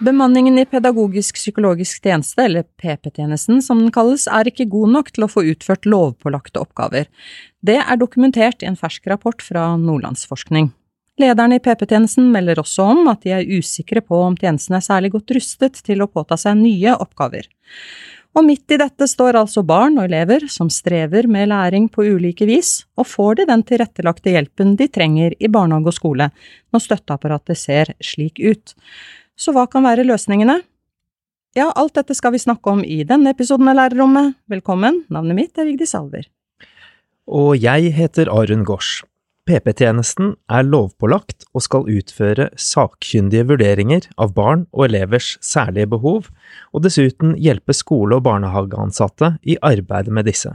Bemanningen i pedagogisk-psykologisk tjeneste, eller PP-tjenesten som den kalles, er ikke god nok til å få utført lovpålagte oppgaver. Det er dokumentert i en fersk rapport fra Nordlandsforskning. Lederne i PP-tjenesten melder også om at de er usikre på om tjenesten er særlig godt rustet til å påta seg nye oppgaver. Og midt i dette står altså barn og elever som strever med læring på ulike vis, og får de den tilrettelagte hjelpen de trenger i barnehage og skole, når støtteapparatet ser slik ut. Så hva kan være løsningene? Ja, alt dette skal vi snakke om i denne episoden av Lærerrommet. Velkommen, navnet mitt er Vigdis Alver. Og jeg heter Arun Gaars. PP-tjenesten er lovpålagt og skal utføre sakkyndige vurderinger av barn og elevers særlige behov, og dessuten hjelpe skole- og barnehageansatte i arbeidet med disse.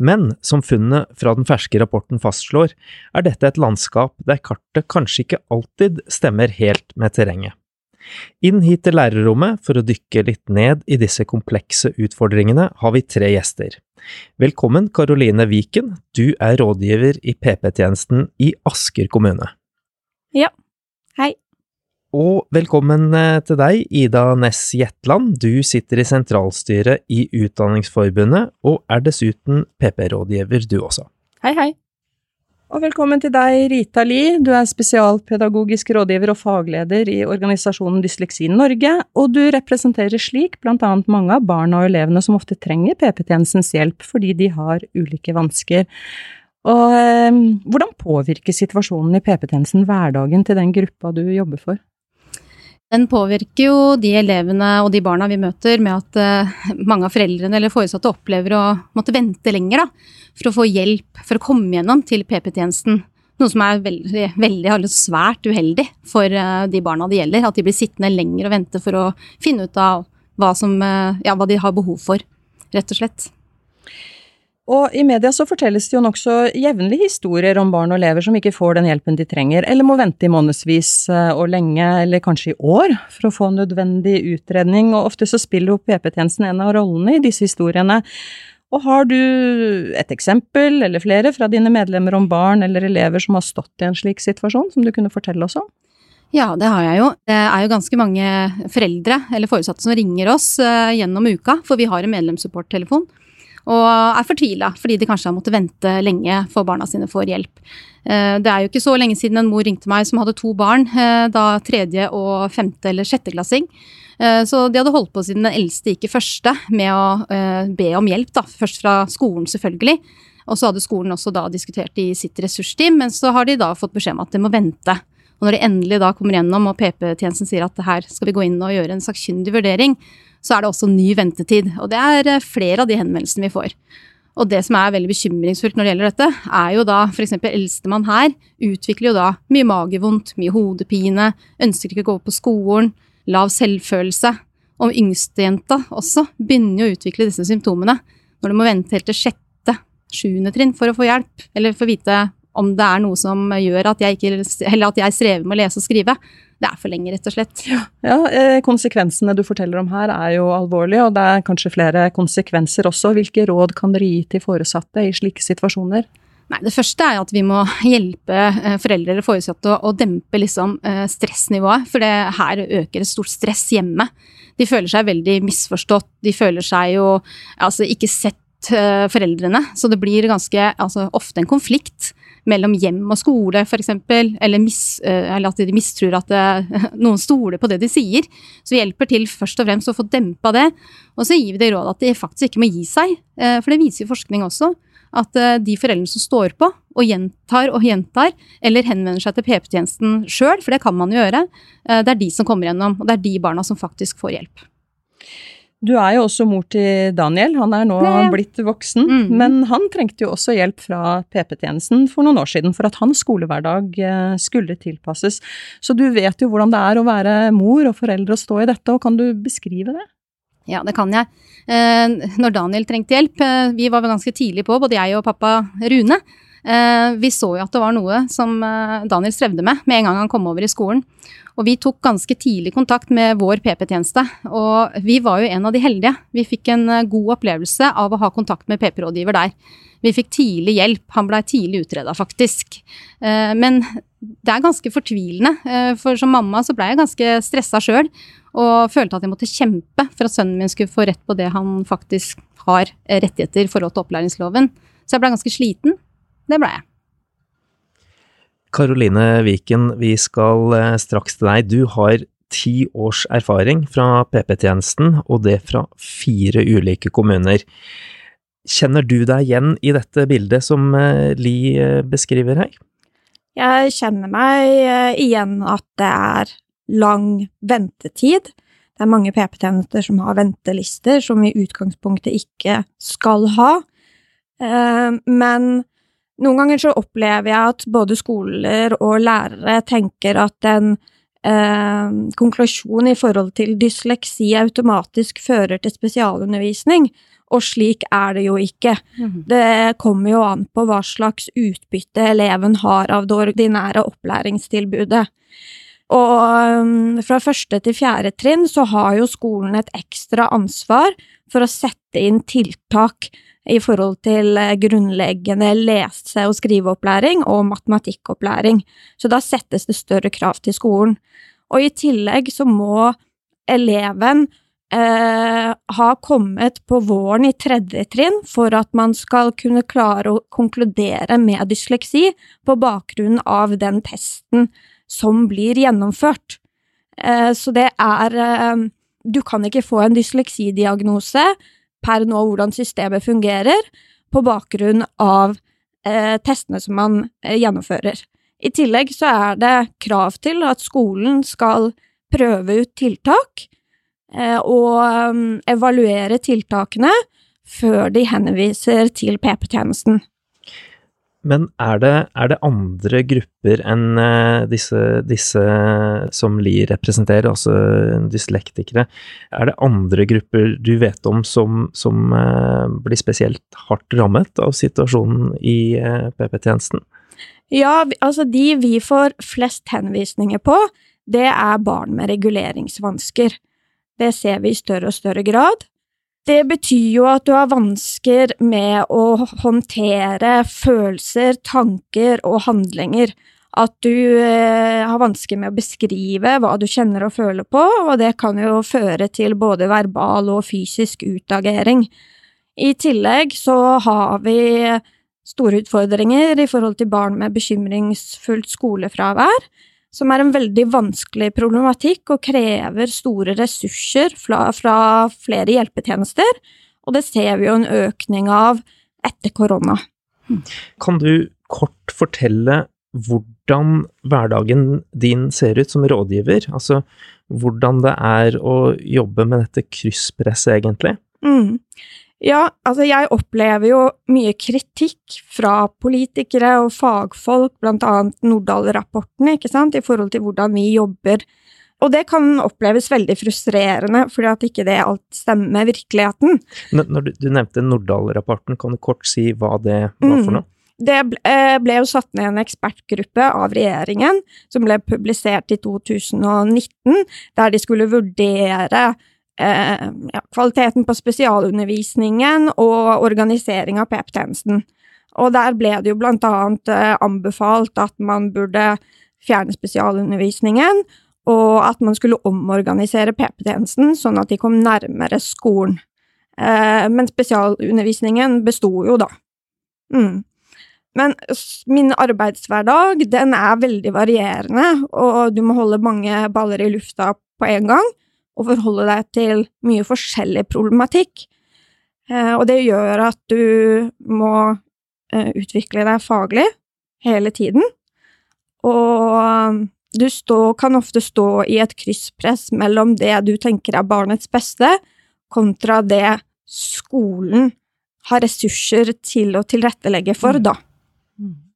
Men som funnet fra den ferske rapporten fastslår, er dette et landskap der kartet kanskje ikke alltid stemmer helt med terrenget. Inn hit til lærerrommet for å dykke litt ned i disse komplekse utfordringene har vi tre gjester. Velkommen Karoline Viken, du er rådgiver i PP-tjenesten i Asker kommune. Ja, hei. Og velkommen eh, til deg, Ida Næss Jetland, du sitter i sentralstyret i Utdanningsforbundet og er dessuten PP-rådgiver du også. Hei, hei. Og velkommen til deg, Rita Li. Du er spesialpedagogisk rådgiver og fagleder i organisasjonen Dysleksi Norge, og du representerer slik blant annet mange av barna og elevene som ofte trenger PP-tjenestens hjelp fordi de har ulike vansker. Og eh, hvordan påvirker situasjonen i PP-tjenesten hverdagen til den gruppa du jobber for? Den påvirker jo de elevene og de barna vi møter med at uh, mange av foreldrene eller foresatte opplever å måtte vente lenger da, for å få hjelp for å komme gjennom til PP-tjenesten. Noe som er veldig, veldig svært uheldig for uh, de barna det gjelder. At de blir sittende lenger og vente for å finne ut av hva, som, uh, ja, hva de har behov for, rett og slett. Og i media så fortelles det jo nokså jevnlig historier om barn og elever som ikke får den hjelpen de trenger, eller må vente i månedsvis eh, og lenge, eller kanskje i år, for å få nødvendig utredning, og ofte så spiller jo PP-tjenesten en av rollene i disse historiene. Og har du et eksempel, eller flere, fra dine medlemmer om barn eller elever som har stått i en slik situasjon, som du kunne fortelle oss om? Ja, det har jeg jo. Det er jo ganske mange foreldre eller foresatte som ringer oss uh, gjennom uka, for vi har en medlemssupporttelefon og er fortvila fordi de kanskje har måttet vente lenge for barna sine får hjelp. Eh, det er jo ikke så lenge siden en mor ringte meg som hadde to barn, eh, da tredje og femte eller sjetteklassing. Eh, så de hadde holdt på siden den eldste gikk i første med å be om hjelp, da. Først fra skolen, selvfølgelig. Og så hadde skolen også da diskutert i sitt ressursteam, men så har de da fått beskjed om at de må vente. Og når de endelig da kommer gjennom og PP-tjenesten sier at her skal vi gå inn og gjøre en sakkyndig vurdering, så er det også ny ventetid. Og det er eh, flere av de henvendelsene vi får. Og det som er veldig bekymringsfullt når det gjelder dette, er jo da f.eks. eldstemann her utvikler jo da mye magevondt, mye hodepine, ønsker ikke å gå på skolen, lav selvfølelse. Og yngstejenta også begynner jo å utvikle disse symptomene når du må vente helt til sjette, sjuende trinn for å få hjelp, eller få vite om det er noe som gjør at jeg, ikke, eller at jeg strever med å lese og skrive det er for lenge, rett og slett. Ja, ja, eh, Konsekvensene du forteller om her er jo alvorlige, og det er kanskje flere konsekvenser også. Hvilke råd kan dere gi til foresatte i slike situasjoner? Nei, Det første er at vi må hjelpe eh, foreldre eller foresatte å, å dempe liksom, eh, stressnivået. For det, her øker et stort stress hjemme. De føler seg veldig misforstått. De føler seg jo altså, ikke sett foreldrene. Så det blir ganske altså, ofte en konflikt mellom hjem og skole, f.eks., eller, mis, eh, eller at de mistror at det, eh, noen stoler på det de sier. Så vi hjelper til først og fremst å få dempa det. Og så gir vi det råd at de faktisk ikke må gi seg, eh, for det viser jo forskning også. At de foreldrene som står på og gjentar og gjentar, eller henvender seg til PP-tjenesten sjøl, for det kan man jo gjøre, det er de som kommer gjennom. Og det er de barna som faktisk får hjelp. Du er jo også mor til Daniel, han er nå ja. blitt voksen. Mm. Men han trengte jo også hjelp fra PP-tjenesten for noen år siden for at hans skolehverdag eh, skulle tilpasses. Så du vet jo hvordan det er å være mor og foreldre og stå i dette, og kan du beskrive det? Ja, det kan jeg. Eh, når Daniel trengte hjelp, eh, vi var ganske tidlig på, både jeg og pappa Rune. Vi så jo at det var noe som Daniel strevde med med en gang han kom over i skolen. Og vi tok ganske tidlig kontakt med vår PP-tjeneste, og vi var jo en av de heldige. Vi fikk en eh, god opplevelse av å ha kontakt med PP-rådgiver der. Vi fikk tidlig hjelp, han blei tidlig utreda faktisk. Eh, men det er ganske fortvilende, eh, for som mamma så blei jeg ganske stressa sjøl. Og følte at jeg måtte kjempe for at sønnen min skulle få rett på det han faktisk har rettigheter i forhold til opplæringsloven. Så jeg blei ganske sliten. Det blei jeg. Karoline Viken, vi skal eh, straks til deg. Du har ti års erfaring fra PP-tjenesten, og det fra fire ulike kommuner. Kjenner du deg igjen i dette bildet som eh, Li eh, beskriver her? Jeg kjenner meg igjen at det er lang ventetid. Det er mange PP-tjenester som har ventelister, som i utgangspunktet ikke skal ha. Men noen ganger så opplever jeg at både skoler og lærere tenker at en eh, konklusjon i forhold til dysleksi automatisk fører til spesialundervisning, og slik er det jo ikke. Mm. Det kommer jo an på hva slags utbytte eleven har av det ordinære opplæringstilbudet. Og um, fra første til fjerde trinn så har jo skolen et ekstra ansvar for å sette inn tiltak i forhold til eh, grunnleggende lese- og skriveopplæring og matematikkopplæring. Så da settes det større krav til skolen. Og i tillegg så må eleven eh, ha kommet på våren i tredje trinn for at man skal kunne klare å konkludere med dysleksi på bakgrunn av den testen som blir gjennomført. Eh, så det er eh, Du kan ikke få en dysleksidiagnose per nå hvordan systemet fungerer, på bakgrunn av eh, testene som man eh, gjennomfører. I tillegg så er det krav til at skolen skal prøve ut tiltak eh, og um, evaluere tiltakene før de henviser til PP-tjenesten. Men er det, er det, andre grupper enn uh, disse, disse, som Li representerer, altså dyslektikere? Er det andre grupper du vet om som, som uh, blir spesielt hardt rammet av situasjonen i uh, PP-tjenesten? Ja, altså de vi får flest henvisninger på, det er barn med reguleringsvansker. Det ser vi i større og større grad. Det betyr jo at du har vansker med å håndtere følelser, tanker og handlinger. At du eh, har vansker med å beskrive hva du kjenner og føler på, og det kan jo føre til både verbal og fysisk utagering. I tillegg så har vi store utfordringer i forhold til barn med bekymringsfullt skolefravær som er en veldig vanskelig problematikk og krever store ressurser fra, fra flere hjelpetjenester, og det ser vi jo en økning av etter korona. Kan du kort fortelle hvordan hverdagen din ser ut som rådgiver? Altså hvordan det er å jobbe med dette krysspresset, egentlig? Mm. Ja, altså jeg opplever jo mye kritikk fra politikere og fagfolk, blant annet Nordahl-rapporten, ikke sant, i forhold til hvordan vi jobber. Og det kan oppleves veldig frustrerende, fordi at ikke det alt stemmer med virkeligheten. Når du, du nevnte Nordahl-rapporten, kan du kort si hva det var for mm. noe? Det ble, ble jo satt ned en ekspertgruppe av regjeringen, som ble publisert i 2019, der de skulle vurdere eh, ja, kvaliteten på spesialundervisningen og organisering av PP-tjenesten. Og der ble det jo blant annet eh, anbefalt at man burde fjerne spesialundervisningen, og at man skulle omorganisere PP-tjenesten sånn at de kom nærmere skolen. Eh, men spesialundervisningen besto jo, da. Mm. Men min arbeidshverdag, den er veldig varierende, og du må holde mange baller i lufta på en gang og forholde deg til mye forskjellig problematikk. Eh, og det gjør at du må eh, utvikle deg faglig hele tiden. Og du stå, kan ofte stå i et krysspress mellom det du tenker er barnets beste, kontra det skolen har ressurser til å tilrettelegge for, da. Mm.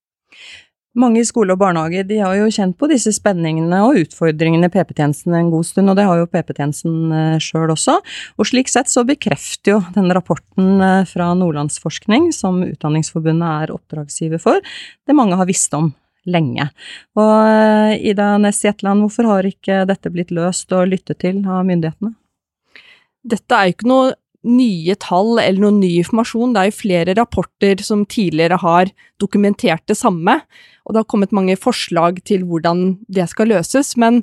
Mange i skole og barnehage de har jo kjent på disse spenningene og utfordringene i PP-tjenesten en god stund, og det har jo PP-tjenesten eh, sjøl også. Og slik sett så bekrefter jo denne rapporten eh, fra Nordlandsforskning, som Utdanningsforbundet er oppdragsgiver for, det mange har visst om lenge. Og eh, Ida Næss Jetland, hvorfor har ikke dette blitt løst og lyttet til av myndighetene? Dette er jo ikke noe nye tall eller noen ny informasjon, det er jo flere rapporter som tidligere har dokumentert det samme, og det har kommet mange forslag til hvordan det skal løses, men,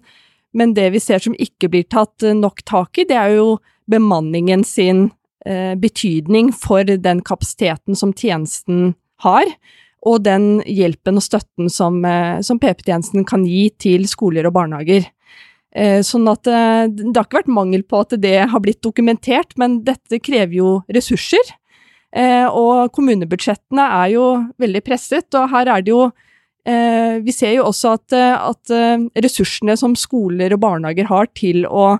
men det vi ser som ikke blir tatt nok tak i, det er jo bemanningen sin eh, betydning for den kapasiteten som tjenesten har, og den hjelpen og støtten som, eh, som PP-tjenesten kan gi til skoler og barnehager. Eh, sånn at eh, det har ikke vært mangel på at det har blitt dokumentert, men dette krever jo ressurser. Eh, og kommunebudsjettene er jo veldig presset, og her er det jo Vi ser jo også at, at ressursene som skoler og barnehager har til å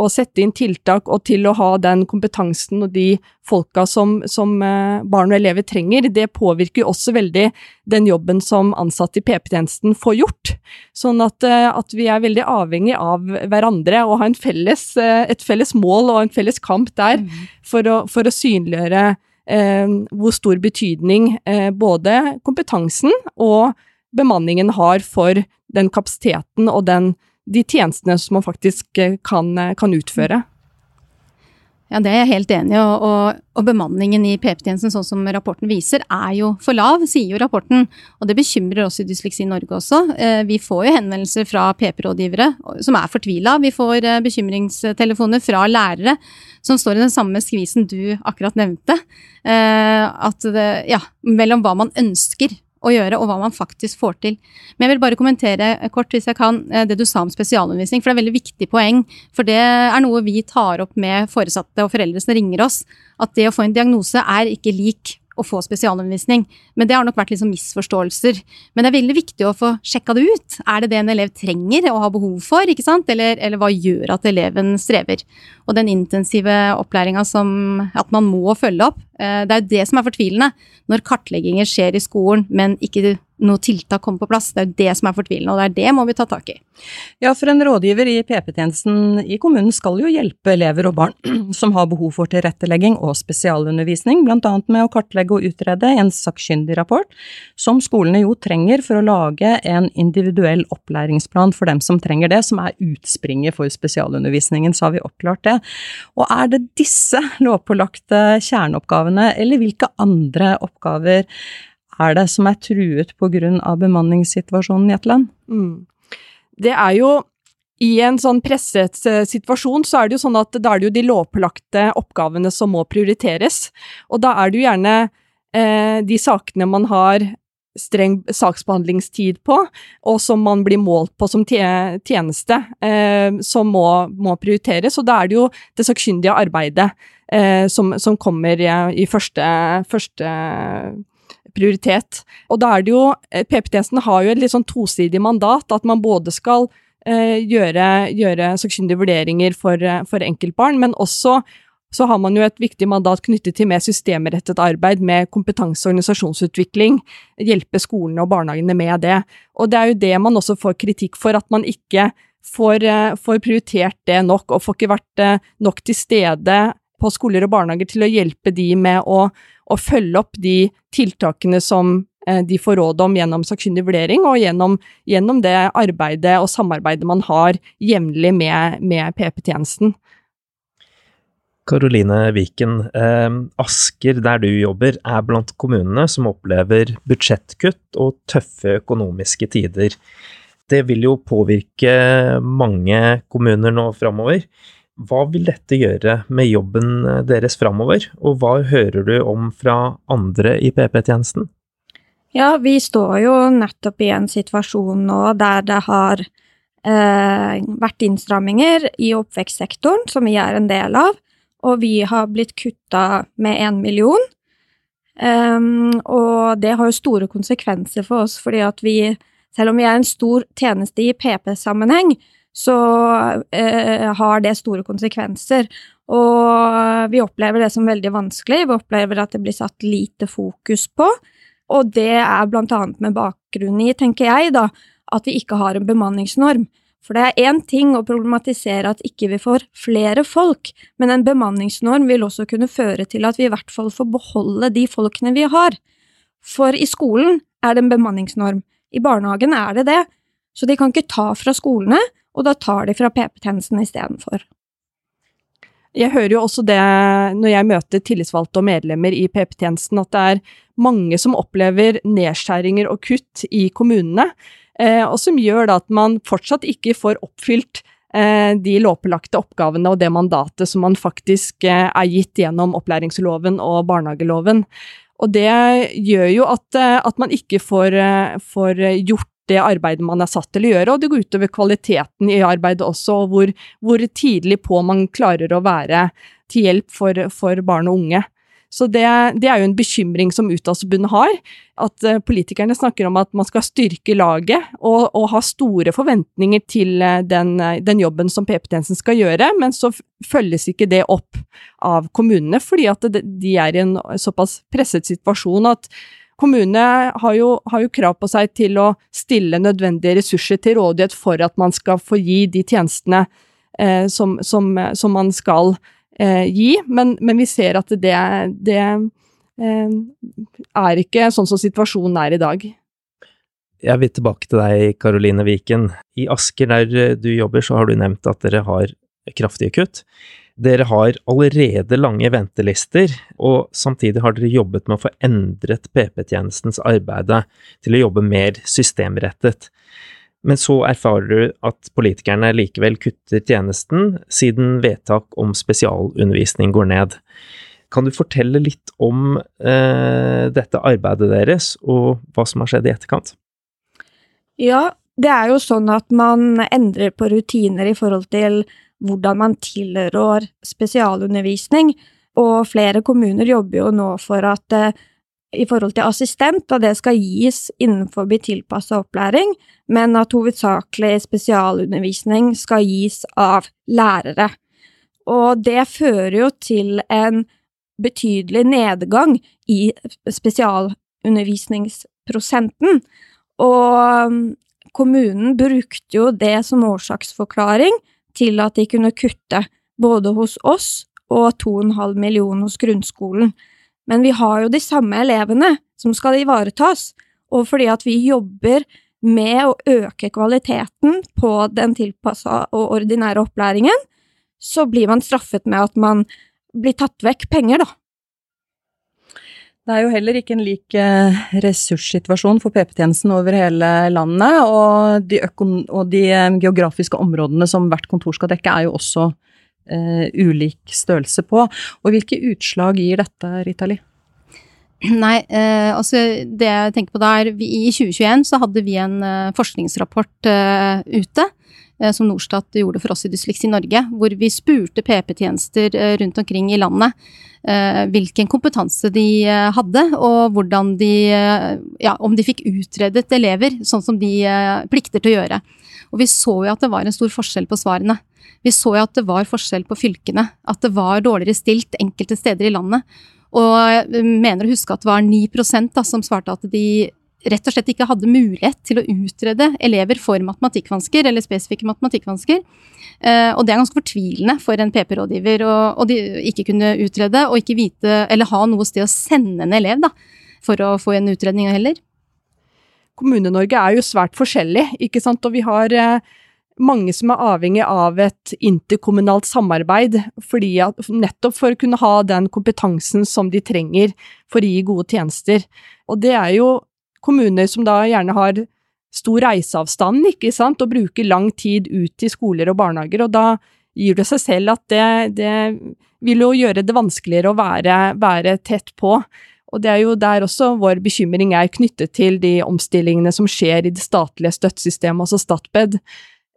å sette inn tiltak og til å ha den kompetansen og de folka som, som eh, barn og elever trenger, det påvirker også veldig den jobben som ansatte i PP-tjenesten får gjort. Sånn at, eh, at, vi er veldig avhengig av hverandre og har felles, eh, et felles mål og en felles kamp der mm. for, å, for, å, synliggjøre eh, hvor stor betydning eh, både kompetansen og bemanningen har for den kapasiteten og den de tjenestene som man faktisk eh, kan, eh, kan utføre. Ja, Det er jeg helt enig i. Og, og, og, bemanningen i PP-tjenesten, sånn som rapporten viser, er jo for lav, sier jo rapporten. Og det bekymrer oss i Dysleksi Norge også. Eh, vi får jo henvendelser fra PP-rådgivere som er fortvila. Vi får bekymringstelefoner fra lærere som står i den samme skvisen du akkurat nevnte. At det, ja, mellom hva man ønsker å gjøre, og hva man faktisk får til. Men jeg vil bare kommentere kort, hvis jeg kan, eh, det du sa om spesialundervisning, for det er veldig viktig poeng. For det er noe vi tar opp med foresatte og foreldre som ringer oss, at det å få en diagnose er ikke lik å få spesialundervisning. Men det har nok vært liksom misforståelser. Men det er veldig viktig å få sjekka det ut. Er det det en elev trenger og har behov for, ikke sant? Eller, eller hva gjør at eleven strever? Og den intensive opplæringa som at man må følge opp, eh, det er jo det som er fortvilende. Når kartlegginger skjer i skolen, men ikke noe tiltak kommer på plass. Det er jo det som er fortvilende, og det er det må vi ta tak i. Ja, for en rådgiver i PP-tjenesten i kommunen skal jo hjelpe elever og barn som har behov for tilrettelegging og spesialundervisning, annet med å kartlegge og utrede en sakkyndig rapport, som skolene jo trenger for å lage en individuell opplæringsplan for dem som trenger det, som er utspringet for spesialundervisningen, så har vi oppklart det. Og er det disse lovpålagte kjerneoppgavene, eller hvilke andre oppgaver er det som er truet pga. bemanningssituasjonen i et land? Mm. Det er jo i en sånn presset eh, situasjon, så er det jo sånn at da er det jo de lovpålagte oppgavene som må prioriteres. Og da er det jo gjerne eh, de sakene man har streng saksbehandlingstid på, og som man blir målt på som tjeneste, eh, som må, må, prioriteres. Og da er det jo det sakkyndige arbeidet eh, som, som, kommer i, første, første prioritet. Og da er det jo eh, PP-tjenesten har jo et litt sånn tosidig mandat, at man både skal eh, gjøre, gjøre sakkyndige vurderinger for, eh, for enkeltbarn, men også så har man jo et viktig mandat knyttet til mer systemrettet arbeid med kompetanse- og organisasjonsutvikling, hjelpe skolene og barnehagene med det. Og det er jo det man også får kritikk for, at man ikke får, eh, får prioritert det nok, og får ikke vært nok til stede på skoler og barnehager til å hjelpe de med å, å følge opp de tiltakene som eh, de får råd om gjennom sakkyndig vurdering, og gjennom, gjennom, det arbeidet og samarbeidet man har jevnlig med, med PP-tjenesten. Karoline Viken, eh, Asker, der du jobber, er blant kommunene som opplever budsjettkutt og tøffe økonomiske tider. Det vil jo påvirke mange kommuner nå framover. Hva vil dette gjøre med jobben eh, deres framover, og hva hører du om fra andre i PP-tjenesten? Ja, vi står jo nettopp i en situasjon nå der det har eh, vært innstramminger i oppvekstsektoren, som vi er en del av, og vi har blitt kutta med én million. Um, og det har jo store konsekvenser for oss, fordi at vi, selv om vi er en stor tjeneste i PP-sammenheng, så eh, har det store konsekvenser. Og vi opplever det som veldig vanskelig, vi opplever at det blir satt lite fokus på. Og det er blant annet med bakgrunn i, tenker jeg, da, at vi ikke har en bemanningsnorm. For det er én ting å problematisere at ikke vi får flere folk, men en bemanningsnorm vil også kunne føre til at vi i hvert fall får beholde de folkene vi har. For i skolen er det en bemanningsnorm, I barnehagen er det det, så de kan ikke ta fra skolene, og da tar de fra PP-tjenesten istedenfor. Jeg hører jo også det når jeg møter tillitsvalgte og medlemmer i PP-tjenesten, at det er mange som opplever nedskjæringer og kutt i kommunene, eh, og som gjør da at man fortsatt ikke får oppfylt eh, de lovpålagte oppgavene og det mandatet som man faktisk eh, er gitt gjennom opplæringsloven og barnehageloven. Og det gjør jo at, at man ikke får, får gjort det arbeidet man er satt til å gjøre, og det går utover kvaliteten i arbeidet også, og hvor, hvor tidlig på man klarer å være til hjelp for, for barn og unge. Så det, det, er jo en bekymring som Utdanningsforbundet har, at uh, politikerne snakker om at man skal styrke laget og, og ha store forventninger til uh, den, uh, den, jobben som PP-tjenesten skal gjøre, men så følges ikke det opp av kommunene, fordi at de er i en såpass presset situasjon at Kommunene har jo, har jo, krav på seg til å stille nødvendige ressurser til rådighet for at man skal få gi de tjenestene eh, som, som, som, man skal eh, gi, men, men, vi ser at det, det eh, er ikke sånn som situasjonen er i dag. Jeg vil tilbake til deg, Karoline Viken. I Asker, der du jobber, så har du nevnt at dere har kraftige kutt. Dere har allerede lange ventelister, og samtidig har dere jobbet med å få endret PP-tjenestens arbeide til å jobbe mer systemrettet. Men så erfarer du at politikerne likevel kutter tjenesten, siden vedtak om spesialundervisning går ned. Kan du fortelle litt om eh, dette arbeidet deres, og hva som har skjedd i etterkant? Ja, det er jo sånn at man endrer på rutiner i forhold til hvordan man tilrår spesialundervisning, og flere kommuner jobber jo nå for at eh, i forhold til assistent, at det skal gis innenfor tilpassa opplæring, men at hovedsakelig spesialundervisning skal gis av lærere. Og det fører jo til en betydelig nedgang i spesialundervisningsprosenten, og mm, kommunen brukte jo det som årsaksforklaring til at de kunne kutte, både hos oss og 2,5 millioner hos grunnskolen. Men vi har jo de samme elevene som skal ivaretas, og fordi at vi jobber med å øke kvaliteten på den tilpassa og ordinære opplæringen, så blir man straffet med at man blir tatt vekk penger, da. Det er jo heller ikke en lik eh, ressurssituasjon for PP-tjenesten over hele landet, og de, og de, eh, geografiske områdene som hvert kontor skal dekke, er jo også eh, ulik størrelse på. Og hvilke utslag gir dette, Ritali? Nei, eh, altså det jeg tenker på da er I 2021 så hadde vi en eh, forskningsrapport eh, ute som Norstat gjorde for oss i Dysleksi Norge, hvor vi spurte PP-tjenester rundt omkring i landet Eh, hvilken kompetanse de eh, hadde, og hvordan de eh, Ja, om de fikk utredet elever sånn som de plikter til å gjøre. Og vi så jo at det var en stor forskjell på svarene. Vi så jo at det var forskjell på fylkene, at det var dårligere stilt enkelte steder i landet. Og jeg mener å huske at det var 9 da, som svarte at de rett og slett ikke hadde mulighet til å utrede elever for matematikkvansker, eller spesifikke matematikkvansker. Uh, og det er ganske fortvilende for en PP-rådgiver å ikke kunne utrede, og ikke vite, eller ha noe sted å sende en elev, da, for å få en utredning heller. Kommune-Norge er jo svært forskjellig, ikke sant, og vi har uh, mange som er avhengig av et interkommunalt samarbeid, at, nettopp for å kunne ha den kompetansen som de trenger for å gi gode tjenester. Og det er jo kommuner som da gjerne har stor reiseavstand, ikke sant, og bruker lang tid ut til skoler og barnehager, og da gir det seg selv at det, det vil jo gjøre det vanskeligere å være, være, tett på. Og det er jo der også vår bekymring er knyttet til de omstillingene som skjer i det statlige støttesystemet, altså Statped,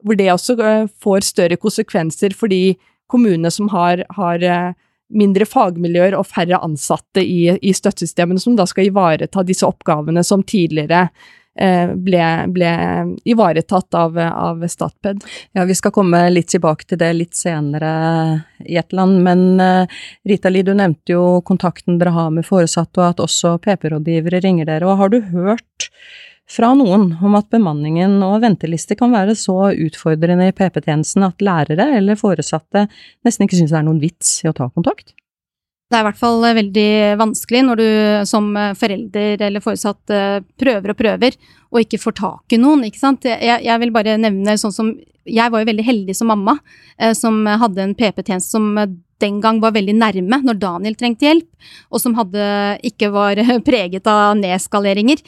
hvor det også eh, får større konsekvenser for de kommunene som har, har eh, mindre fagmiljøer og færre ansatte i, i støttesystemene, som da skal ivareta disse oppgavene som tidligere eh, ble, ble, ivaretatt av, av, Statped. Ja, Vi skal komme litt tilbake til det litt senere, Jetland. Men uh, Rita Li, du nevnte jo kontakten dere har med foresatte, og at også PP-rådgivere ringer dere. og Har du hørt fra noen om at bemanningen og ventelister kan være så utfordrende i PP-tjenesten at lærere eller foresatte nesten ikke syns det er noen vits i å ta kontakt? Det er i hvert fall veldig vanskelig når du som forelder eller foresatt prøver og prøver, og ikke får tak i noen, ikke sant. Jeg, jeg vil bare nevne sånn som Jeg var jo veldig heldig som mamma, som hadde en PP-tjeneste som den gang var veldig nærme når Daniel trengte hjelp, og som hadde, ikke var preget av nedskaleringer.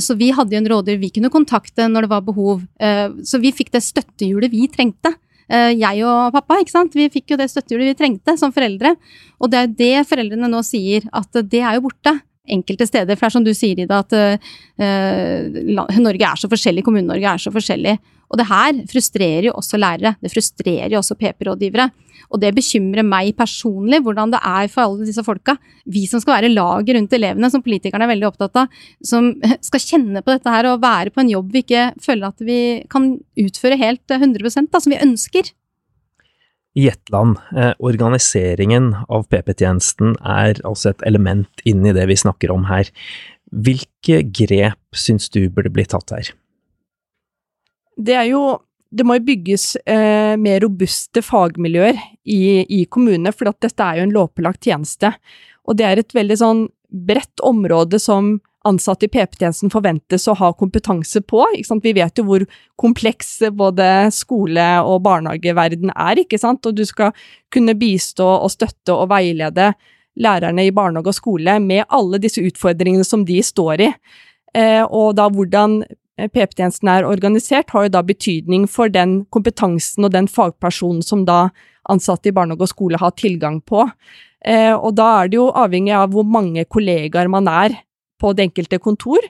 Så vi hadde jo en rådgiver vi kunne kontakte når det var behov. Så vi fikk det støttehjulet vi trengte. Eh, jeg og pappa, ikke sant. Vi fikk jo det støttehjulet vi trengte som foreldre. Og det er det foreldrene nå sier, at det er jo borte enkelte steder. For det er som du sier, Ida, at Norge er så forskjellig, Kommune-Norge er så forskjellig. Og det her frustrerer jo også lærere. Det frustrerer jo også PP-rådgivere. Og det bekymrer meg personlig hvordan det er for alle disse folka. Vi som skal være laget rundt elevene, som politikerne er veldig opptatt av. Som skal kjenne på dette her og være på en jobb vi ikke føler at vi kan utføre helt 100 da, som vi ønsker. I Jetland, eh, organiseringen av PP-tjenesten er altså et element inni det vi snakker om her. Hvilke grep syns du burde bli tatt her? Det er jo det må jo bygges eh, mer robuste fagmiljøer i, i kommunene, for dette er jo en lovpålagt tjeneste. Og det er et veldig sånn bredt område som ansatte i PP-tjenesten forventes å ha kompetanse på. Vi vet jo hvor kompleks både skole- og barnehageverden er, ikke sant? og du skal kunne bistå og støtte og veilede lærerne i barnehage og skole med alle disse utfordringene som de står i. Eh, og da hvordan PP-tjenesten er organisert, har jo da betydning for den kompetansen og den fagpersonen som da ansatte i barnehage og skole har tilgang på. Eh, og da er det jo avhengig av hvor mange kollegaer man er på det enkelte kontor,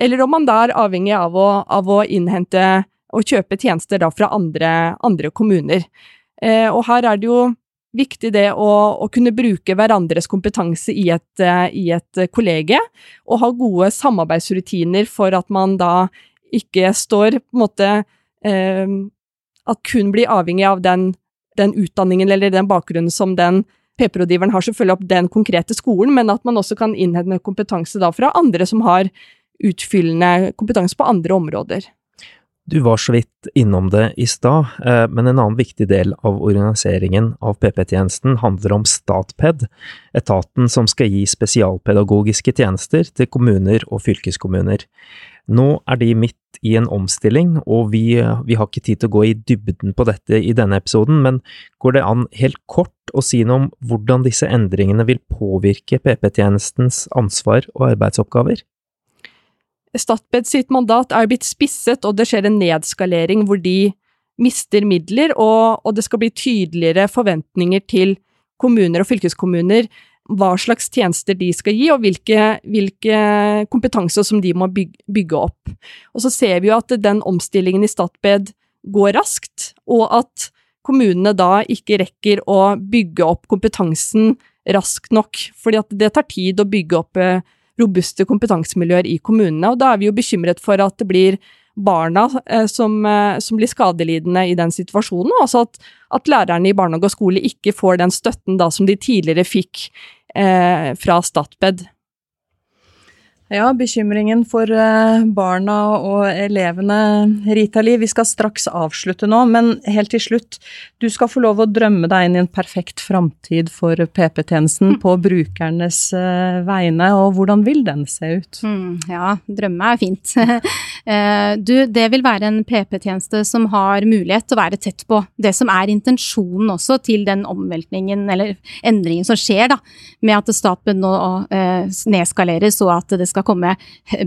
eller om man da er avhengig av å, av å innhente og kjøpe tjenester da fra andre, andre kommuner. Eh, og her er det jo viktig det å, å kunne bruke hverandres kompetanse i et, i et kollege, og ha gode samarbeidsrutiner for at man da ikke står på en måte eh, At kun blir avhengig av den, den utdanningen eller den bakgrunnen som den PP-rådgiveren har selvfølgelig opp den konkrete skolen, men at man også kan innhente kompetanse da fra andre som har utfyllende kompetanse på andre områder. Du var så vidt innom det i stad, eh, men en annen viktig del av organiseringen av PP-tjenesten handler om Statped, etaten som skal gi spesialpedagogiske tjenester til kommuner og fylkeskommuner. Nå er de midt i en omstilling, og vi, vi, har ikke tid til å gå i dybden på dette i denne episoden, men går det an helt kort å si noe om hvordan disse endringene vil påvirke PP-tjenestens ansvar og arbeidsoppgaver? Statped sitt mandat er blitt spisset, og det skjer en nedskalering hvor de mister midler, og, og det skal bli tydeligere forventninger til kommuner og fylkeskommuner hva slags tjenester de skal gi, og hvilke, hvilke kompetanser som de må bygge, bygge, opp. Og så ser vi jo at den omstillingen i Statped går raskt, og at kommunene da ikke rekker å bygge opp kompetansen raskt nok, fordi at det tar tid å bygge opp eh, robuste kompetansemiljøer i kommunene, og da er vi jo bekymret for at det blir barna eh, som, eh, som, blir skadelidende i den situasjonen, og også at, at, lærerne i barnehage og skole ikke får den støtten da som de tidligere fikk eh, fra Statped. Ja, bekymringen for eh, barna og elevene, Rita-Li. Vi skal straks avslutte nå, men helt til slutt. Du skal få lov å drømme deg inn i en perfekt framtid for PP-tjenesten mm. på brukernes eh, vegne, og hvordan vil den se ut? Mm, ja, drømme er fint. Eh, du, det vil være en PP-tjeneste som har mulighet til å være tett på det som er intensjonen også til den omveltningen eller endringen som skjer, da, med at Statped nå nedskaleres og at det skal skal komme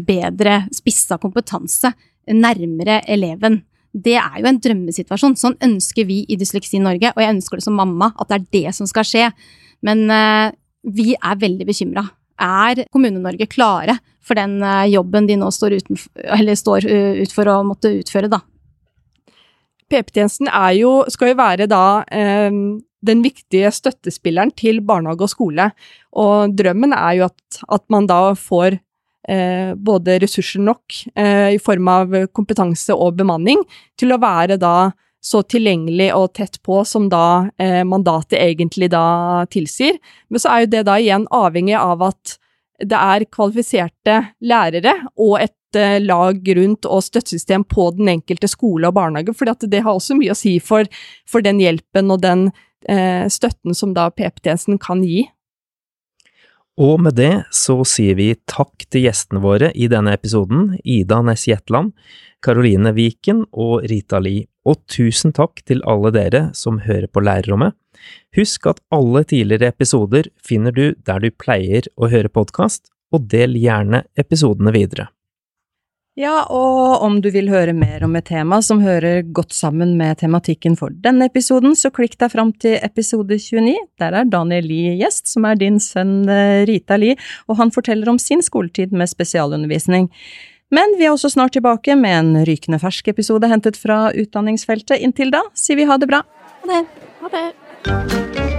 bedre spissa kompetanse nærmere eleven. Det er jo en drømmesituasjon. Sånn ønsker vi i Dysleksi Norge, og jeg ønsker det som mamma, at det er det som skal skje. Men uh, vi er veldig bekymra. Er Kommune-Norge klare for den uh, jobben de nå står, utenfor, står uh, ut for å måtte utføre, da? PP-tjenesten skal jo være da den viktige støttespilleren til barnehage og skole. Og drømmen er jo at, at man da får eh, både ressurser nok eh, i form av kompetanse og bemanning til å være da så tilgjengelig og tett på som da eh, mandatet egentlig da tilsier. Men så er jo det da igjen avhengig av at det er kvalifiserte lærere og et eh, lag rundt og støttesystem på den enkelte skole og barnehage, for det har også mye å si for, for den hjelpen og den eh, støtten som da PP-tjenesten kan gi. Og med det så sier vi takk til gjestene våre i denne episoden, Ida Næss Jetland, Karoline Viken og Rita Li. Og tusen takk til alle dere som hører på Lærerrommet. Husk at alle tidligere episoder finner du der du pleier å høre podkast, og del gjerne episodene videre. Ja, og om du vil høre mer om et tema som hører godt sammen med tematikken for denne episoden, så klikk deg fram til episode 29. Der er Daniel Lie gjest, som er din sønn eh, Rita Lie, og han forteller om sin skoletid med spesialundervisning. Men vi er også snart tilbake med en rykende fersk episode hentet fra utdanningsfeltet. Inntil da sier vi ha det bra. Ha det. Ha det.